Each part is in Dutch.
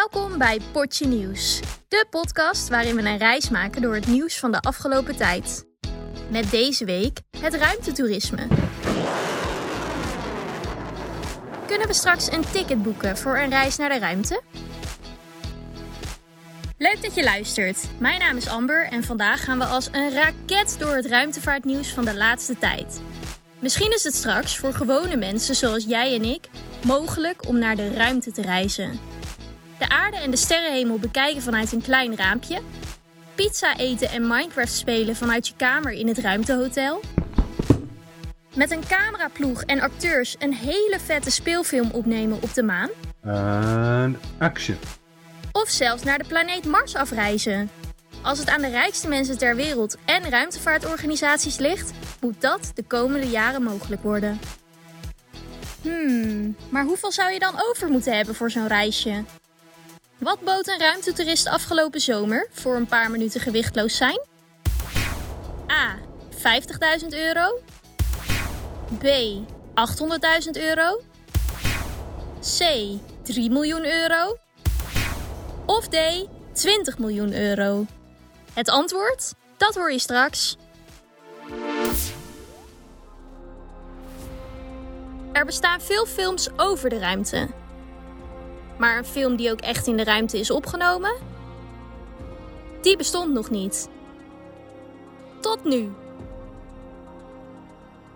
Welkom bij Potje Nieuws, de podcast waarin we een reis maken door het nieuws van de afgelopen tijd. Met deze week het ruimtetoerisme. Kunnen we straks een ticket boeken voor een reis naar de ruimte? Leuk dat je luistert. Mijn naam is Amber en vandaag gaan we als een raket door het ruimtevaartnieuws van de laatste tijd. Misschien is het straks voor gewone mensen zoals jij en ik mogelijk om naar de ruimte te reizen. Aarde en de sterrenhemel bekijken vanuit een klein raampje. Pizza eten en Minecraft spelen vanuit je kamer in het ruimtehotel. Met een cameraploeg en acteurs een hele vette speelfilm opnemen op de maan. En action. Of zelfs naar de planeet Mars afreizen. Als het aan de rijkste mensen ter wereld en ruimtevaartorganisaties ligt, moet dat de komende jaren mogelijk worden. Hmm, maar hoeveel zou je dan over moeten hebben voor zo'n reisje? Wat bood een ruimtetoerist afgelopen zomer voor een paar minuten gewichtloos zijn? A. 50.000 euro. B. 800.000 euro. C. 3 miljoen euro. Of D. 20 miljoen euro. Het antwoord? Dat hoor je straks. Er bestaan veel films over de ruimte. Maar een film die ook echt in de ruimte is opgenomen? Die bestond nog niet. Tot nu.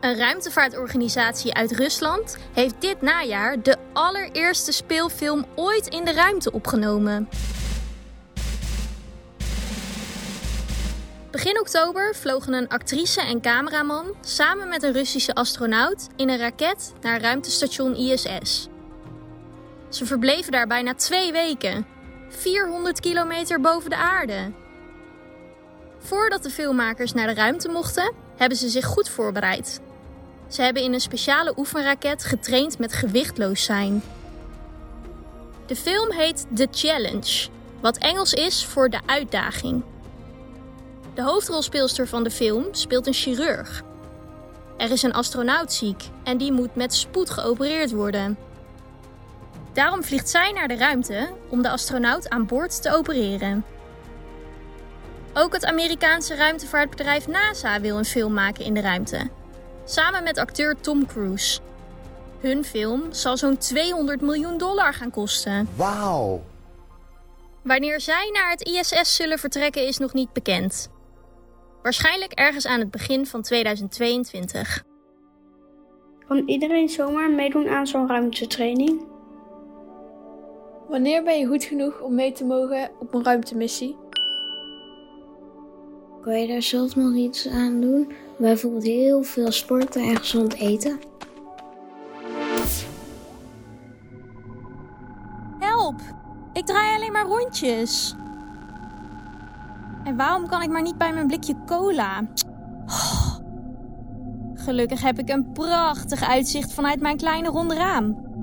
Een ruimtevaartorganisatie uit Rusland heeft dit najaar de allereerste speelfilm ooit in de ruimte opgenomen. Begin oktober vlogen een actrice en cameraman samen met een Russische astronaut in een raket naar ruimtestation ISS. Ze verbleven daar bijna twee weken, 400 kilometer boven de aarde. Voordat de filmmakers naar de ruimte mochten, hebben ze zich goed voorbereid. Ze hebben in een speciale oefenraket getraind met gewichtloos zijn. De film heet The Challenge, wat Engels is voor de uitdaging. De hoofdrolspeelster van de film speelt een chirurg. Er is een astronaut ziek en die moet met spoed geopereerd worden. Daarom vliegt zij naar de ruimte om de astronaut aan boord te opereren. Ook het Amerikaanse ruimtevaartbedrijf NASA wil een film maken in de ruimte, samen met acteur Tom Cruise. Hun film zal zo'n 200 miljoen dollar gaan kosten. Wauw. Wanneer zij naar het ISS zullen vertrekken is nog niet bekend. Waarschijnlijk ergens aan het begin van 2022. Kan iedereen zomaar meedoen aan zo'n ruimtetraining? Wanneer ben je goed genoeg om mee te mogen op een ruimtemissie? Kan je daar zelf nog iets aan doen? Bijvoorbeeld heel veel sporten en gezond eten? Help! Ik draai alleen maar rondjes. En waarom kan ik maar niet bij mijn blikje cola? Oh. Gelukkig heb ik een prachtig uitzicht vanuit mijn kleine ronde raam.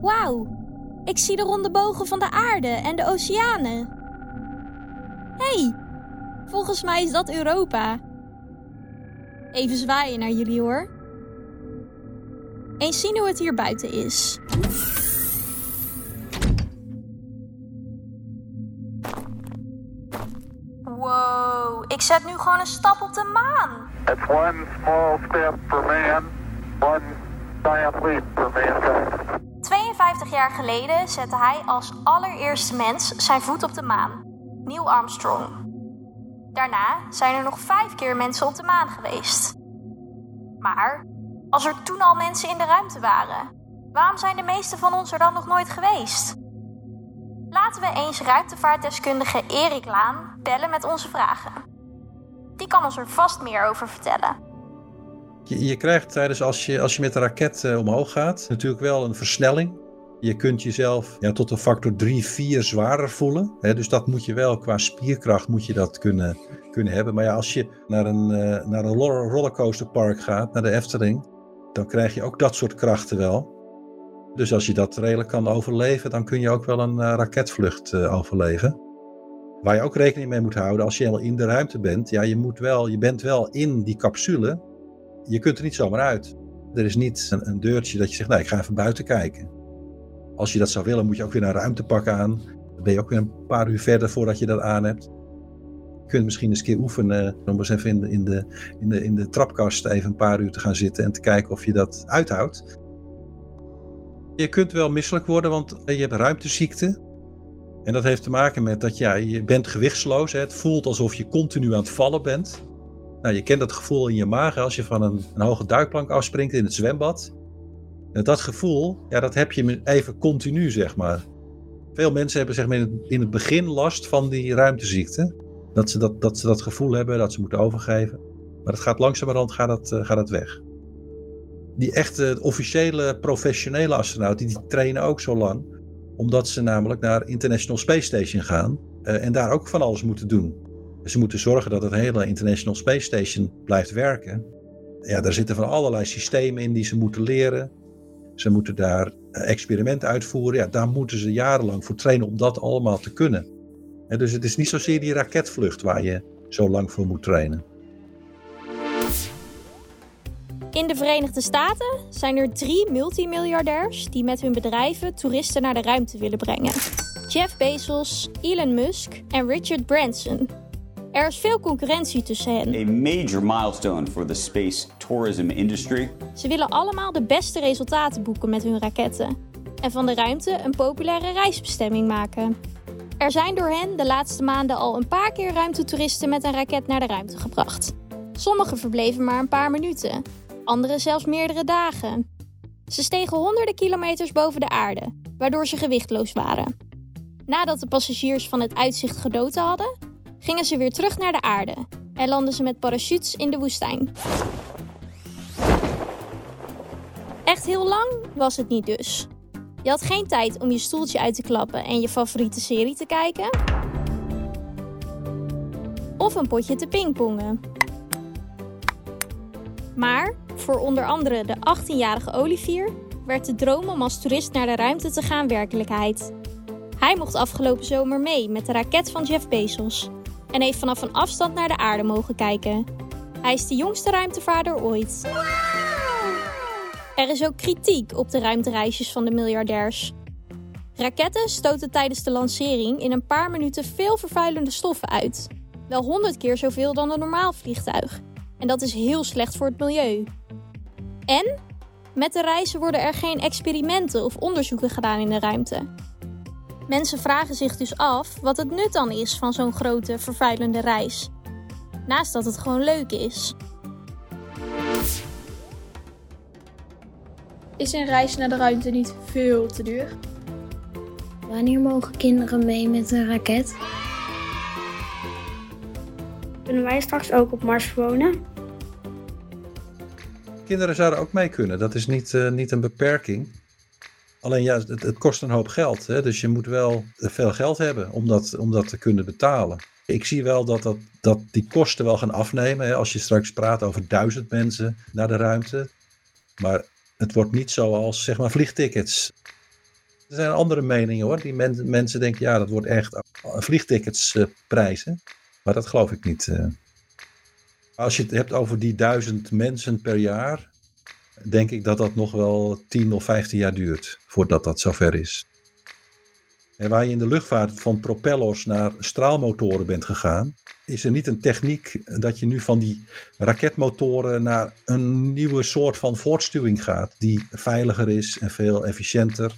Wauw, ik zie de ronde bogen van de aarde en de oceanen. Hé, hey, volgens mij is dat Europa. Even zwaaien naar jullie hoor. Eens zien hoe het hier buiten is. Wow, ik zet nu gewoon een stap op de maan. It's one small step for man, one giant leap for mankind. 52 jaar geleden zette hij als allereerste mens zijn voet op de maan. Neil Armstrong. Daarna zijn er nog vijf keer mensen op de maan geweest. Maar als er toen al mensen in de ruimte waren, waarom zijn de meeste van ons er dan nog nooit geweest? Laten we eens ruimtevaartdeskundige Erik Laan bellen met onze vragen. Die kan ons er vast meer over vertellen. Je, krijgt tijdens als je, als je met de raket uh, omhoog gaat, natuurlijk wel een versnelling. Je kunt jezelf ja, tot een factor 3, 4 zwaarder voelen. Hè, dus dat moet je wel qua spierkracht moet je dat kunnen, kunnen hebben. Maar ja, als je naar een, uh, naar een rollercoasterpark gaat, naar de Efteling, dan krijg je ook dat soort krachten wel. Dus als je dat redelijk kan overleven, dan kun je ook wel een uh, raketvlucht overleven. Waar je ook rekening mee moet houden als je helemaal in de ruimte bent. Ja, je, moet wel, je bent wel in die capsule. Je kunt er niet zomaar uit. Er is niet een, deurtje dat je zegt, nou, ik ga even buiten kijken. Als je dat zou willen, moet je ook weer een ruimtepak aan. Dan ben je ook weer een paar uur verder voordat je dat aan hebt. Je kunt misschien eens een keer oefenen om eens even in de, in, de, in, de, in de trapkast even een paar uur te gaan zitten en te kijken of je dat uithoudt. Je kunt wel misselijk worden, want je hebt ruimteziekte. En dat heeft te maken met dat ja, je bent gewichtsloos. Hè. Het voelt alsof je continu aan het vallen bent. Nou, je kent dat gevoel in je maag als je van een, een hoge duikplank afspringt in het zwembad. En dat gevoel, ja, dat heb je even continu, zeg maar. Veel mensen hebben zeg maar, in, het, in het begin last van die ruimteziekte. Dat ze dat, dat ze dat gevoel hebben, dat ze moeten overgeven. Maar het gaat langzamerhand gaat dat, uh, gaat dat weg. Die echte officiële professionele astronauten, die trainen ook zo lang. Omdat ze namelijk naar International Space Station gaan. Uh, en daar ook van alles moeten doen. Ze moeten zorgen dat het hele International Space Station blijft werken. Ja, daar zitten van allerlei systemen in die ze moeten leren. Ze moeten daar eh, experimenten uitvoeren. Ja, daar moeten ze jarenlang voor trainen om dat allemaal te kunnen. En dus het is niet zozeer die raketvlucht waar je zo lang voor moet trainen. In de Verenigde Staten zijn er drie multimiljardairs die met hun bedrijven toeristen naar de ruimte willen brengen: Jeff Bezos, Elon Musk en Richard Branson. Er is veel concurrentie tussen hen. A major milestone for the space tourism industry. Ze willen allemaal de beste resultaten boeken met hun raketten en van de ruimte een populaire reisbestemming maken. Er zijn door hen de laatste maanden al een paar keer ruimtetoeristen met een raket naar de ruimte gebracht. Sommigen verbleven maar een paar minuten, anderen zelfs meerdere dagen. Ze stegen honderden kilometers boven de aarde, waardoor ze gewichtloos waren. Nadat de passagiers van het uitzicht genoten hadden, gingen ze weer terug naar de aarde en landden ze met parachutes in de woestijn. Echt heel lang was het niet dus. Je had geen tijd om je stoeltje uit te klappen en je favoriete serie te kijken. Of een potje te pingpongen. Maar voor onder andere de 18-jarige Olivier werd de droom om als toerist naar de ruimte te gaan werkelijkheid. Hij mocht afgelopen zomer mee met de raket van Jeff Bezos en heeft vanaf een afstand naar de aarde mogen kijken. Hij is de jongste ruimtevaarder ooit. Er is ook kritiek op de ruimtereisjes van de miljardairs. Raketten stoten tijdens de lancering in een paar minuten veel vervuilende stoffen uit. Wel honderd keer zoveel dan een normaal vliegtuig. En dat is heel slecht voor het milieu. En met de reizen worden er geen experimenten of onderzoeken gedaan in de ruimte. Mensen vragen zich dus af wat het nut dan is van zo'n grote, vervuilende reis. Naast dat het gewoon leuk is. Is een reis naar de ruimte niet veel te duur? Wanneer mogen kinderen mee met een raket? Kunnen wij straks ook op Mars wonen? Kinderen zouden ook mee kunnen. Dat is niet, uh, niet een beperking. Alleen ja, het, het, kost een hoop geld. Hè? Dus je moet wel veel geld hebben om dat, om dat te kunnen betalen. Ik zie wel dat, dat, dat die kosten wel gaan afnemen. Hè? Als je straks praat over duizend mensen naar de ruimte. Maar het wordt niet zoals zeg maar vliegtickets. Er zijn andere meningen hoor. Die men, mensen denken ja dat wordt echt vliegticketsprijzen. Uh, maar dat geloof ik niet. Uh. Als je het hebt over die duizend mensen per jaar denk ik dat dat nog wel 10 of 15 jaar duurt voordat dat zover is. En waar je in de luchtvaart van propellers naar straalmotoren bent gegaan, is er niet een techniek dat je nu van die raketmotoren naar een nieuwe soort van voortstuwing gaat, die veiliger is en veel efficiënter.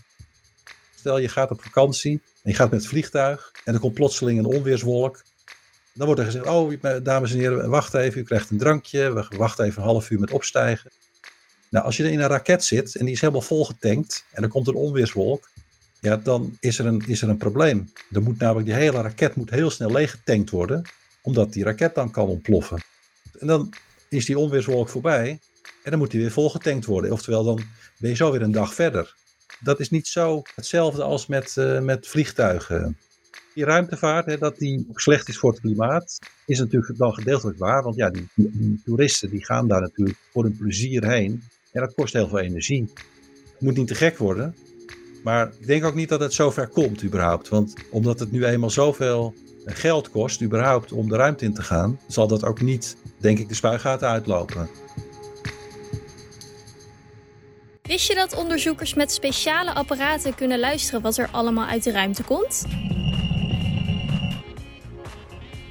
Stel je gaat op vakantie en je gaat met het vliegtuig en er komt plotseling een onweerswolk. Dan wordt er gezegd, oh dames en heren, wacht even, u krijgt een drankje, we wachten even een half uur met opstijgen. Nou, als je in een raket zit en die is helemaal volgetankt en er komt een onweerswolk, ja, dan is er een, is er een probleem. Er moet namelijk die hele raket moet heel snel leeggetankt worden, omdat die raket dan kan ontploffen. En dan is die onweerswolk voorbij en dan moet die weer volgetankt worden. Oftewel, dan ben je zo weer een dag verder. Dat is niet zo hetzelfde als met, uh, met vliegtuigen. Die ruimtevaart, hè, dat die slecht is voor het klimaat, is natuurlijk dan gedeeltelijk waar. Want ja, die, die toeristen die gaan daar natuurlijk voor hun plezier heen. En dat kost heel veel energie. Het moet niet te gek worden. Maar ik denk ook niet dat het zover komt überhaupt. Want omdat het nu eenmaal zoveel geld kost überhaupt om de ruimte in te gaan, zal dat ook niet, denk ik, de spuigaten uitlopen. Wist je dat onderzoekers met speciale apparaten kunnen luisteren wat er allemaal uit de ruimte komt?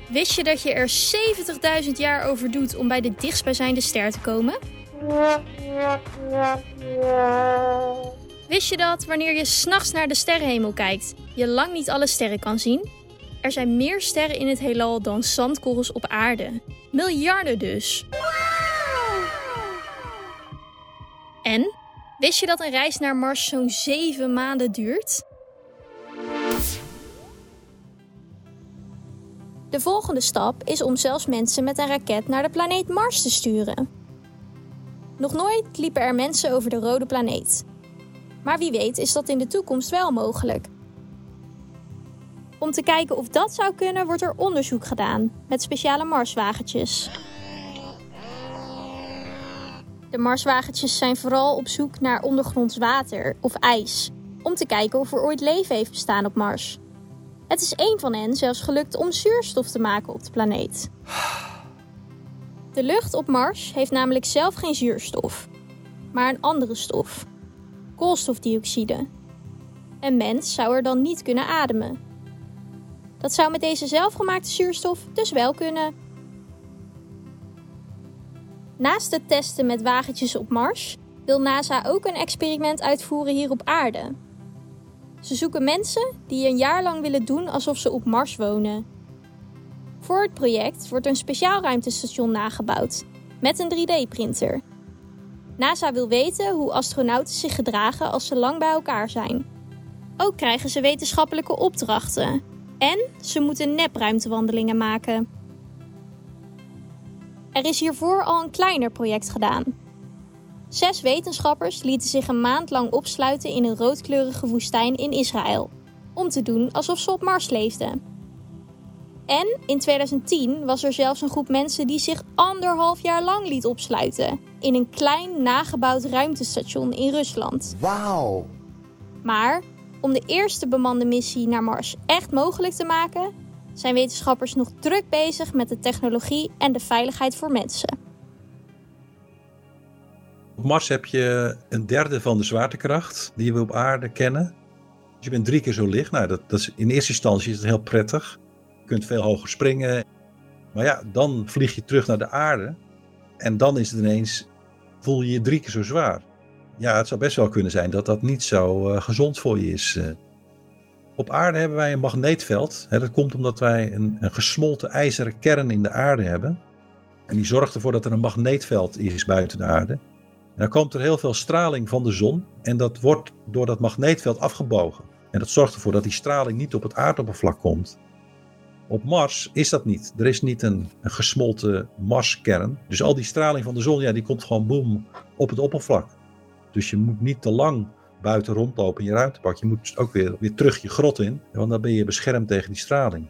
Wist je dat je er 70.000 jaar over doet om bij de dichtstbijzijnde ster te komen? Wist je dat wanneer je s'nachts naar de sterrenhemel kijkt, je lang niet alle sterren kan zien? Er zijn meer sterren in het heelal dan zandkorrels op aarde. Miljarden dus. En wist je dat een reis naar Mars zo'n 7 maanden duurt? De volgende stap is om zelfs mensen met een raket naar de planeet Mars te sturen. Nog nooit liepen er mensen over de rode planeet. Maar wie weet is dat in de toekomst wel mogelijk. Om te kijken of dat zou kunnen, wordt er onderzoek gedaan met speciale Marswagentjes. De Marswagentjes zijn vooral op zoek naar ondergronds water of ijs, om te kijken of er ooit leven heeft bestaan op Mars. Het is één van hen zelfs gelukt om zuurstof te maken op de planeet. De lucht op Mars heeft namelijk zelf geen zuurstof, maar een andere stof: koolstofdioxide. Een mens zou er dan niet kunnen ademen. Dat zou met deze zelfgemaakte zuurstof dus wel kunnen. Naast het testen met wagentjes op Mars wil NASA ook een experiment uitvoeren hier op aarde. Ze zoeken mensen die een jaar lang willen doen alsof ze op Mars wonen. Voor het project wordt een speciaal ruimtestation nagebouwd met een 3D-printer. NASA wil weten hoe astronauten zich gedragen als ze lang bij elkaar zijn. Ook krijgen ze wetenschappelijke opdrachten en ze moeten nepruimtewandelingen maken. Er is hiervoor al een kleiner project gedaan. Zes wetenschappers lieten zich een maand lang opsluiten in een roodkleurige woestijn in Israël, om te doen alsof ze op Mars leefden. En in 2010 was er zelfs een groep mensen die zich anderhalf jaar lang liet opsluiten in een klein nagebouwd ruimtestation in Rusland. Wauw! Maar om de eerste bemande missie naar Mars echt mogelijk te maken, zijn wetenschappers nog druk bezig met de technologie en de veiligheid voor mensen. Op Mars heb je een derde van de zwaartekracht die we op aarde kennen. Dus je bent drie keer zo licht. Nou, dat, dat is, in eerste instantie is het heel prettig. Kunt veel hoger springen. Maar ja, dan vlieg je terug naar de aarde. En dan is het ineens, voel je je drie keer zo zwaar. Ja, het zou best wel kunnen zijn dat dat niet zo uh, gezond voor je is. Uh. Op aarde hebben wij een magneetveld. Hè, dat komt omdat wij een, een gesmolten ijzeren kern in de aarde hebben. En die zorgt ervoor dat er een magneetveld is buiten de aarde. Dan komt er heel veel straling van de zon en dat wordt door dat magneetveld afgebogen. En dat zorgt ervoor dat die straling niet op het aardoppervlak komt. Op Mars is dat niet. Er is niet een, gesmolten Marskern. Dus al die straling van de zon, ja, die komt gewoon boem op het oppervlak. Dus je moet niet te lang buiten rondlopen in je ruimtepak. Je moet ook weer, weer terug je grot in, want dan ben je beschermd tegen die straling.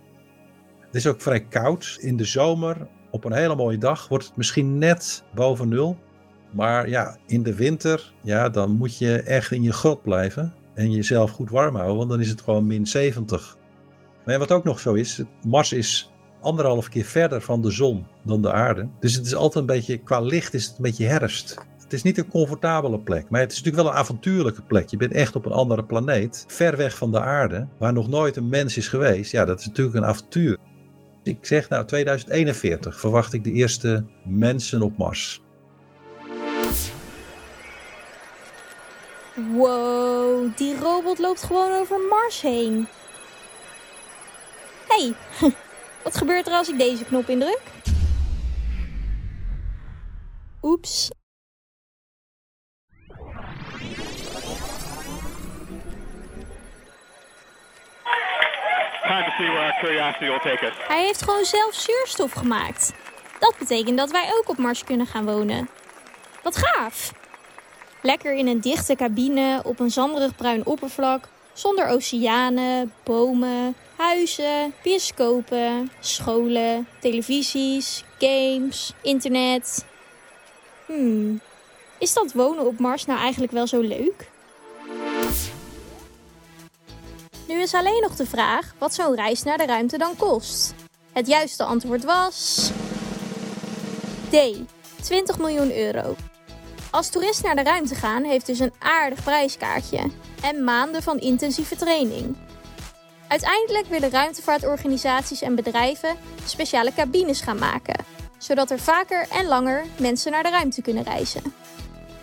Het is ook vrij koud. In de zomer, op een hele mooie dag, wordt het misschien net boven nul. Maar ja, in de winter, ja, dan moet je echt in je grot blijven. En jezelf goed warm houden, want dan is het gewoon min 70. Maar wat ook nog zo is, Mars is anderhalf keer verder van de zon dan de aarde. Dus het is altijd een beetje, qua licht is het een beetje herfst. Het is niet een comfortabele plek, maar het is natuurlijk wel een avontuurlijke plek. Je bent echt op een andere planeet, ver weg van de aarde, waar nog nooit een mens is geweest. Ja, dat is natuurlijk een avontuur. Ik zeg nou, 2041 verwacht ik de eerste mensen op Mars. Wow, die robot loopt gewoon over Mars heen. Hey, wat gebeurt er als ik deze knop indruk? Oeps. Time to see where our curiosity will take us. Hij heeft gewoon zelf zuurstof gemaakt. Dat betekent dat wij ook op Mars kunnen gaan wonen. Wat gaaf! Lekker in een dichte cabine op een zanderig bruin oppervlak, zonder oceanen, bomen, huizen, bioscopen, scholen, televisies, games, internet. Hmm, is dat wonen op Mars nou eigenlijk wel zo leuk? Nu is alleen nog de vraag wat zo'n reis naar de ruimte dan kost. Het juiste antwoord was. D. 20 miljoen euro. Als toerist naar de ruimte gaan heeft dus een aardig prijskaartje en maanden van intensieve training. Uiteindelijk willen ruimtevaartorganisaties en bedrijven speciale cabines gaan maken, zodat er vaker en langer mensen naar de ruimte kunnen reizen.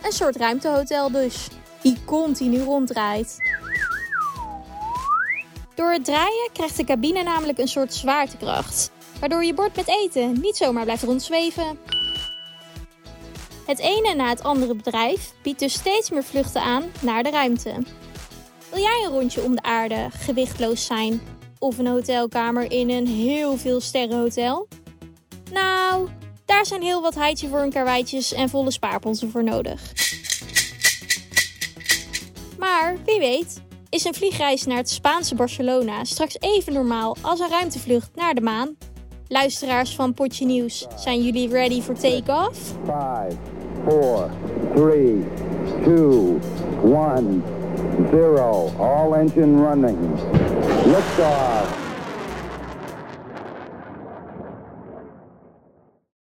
Een soort ruimtehotel dus, die continu ronddraait. Door het draaien krijgt de cabine namelijk een soort zwaartekracht, waardoor je bord met eten niet zomaar blijft rondzweven. Het ene na het andere bedrijf biedt dus steeds meer vluchten aan naar de ruimte. Wil jij een rondje om de aarde gewichtloos zijn of een hotelkamer in een heel veel sterrenhotel? Nou, daar zijn heel wat heidje voor een karweitjes en volle spaarponsen voor nodig. Maar wie weet, is een vliegreis naar het Spaanse Barcelona straks even normaal als een ruimtevlucht naar de maan? Luisteraars van Potje Nieuws, zijn jullie ready for take-off? 5, 4, 3, 2, 1, 0. All engine running. Liftoff.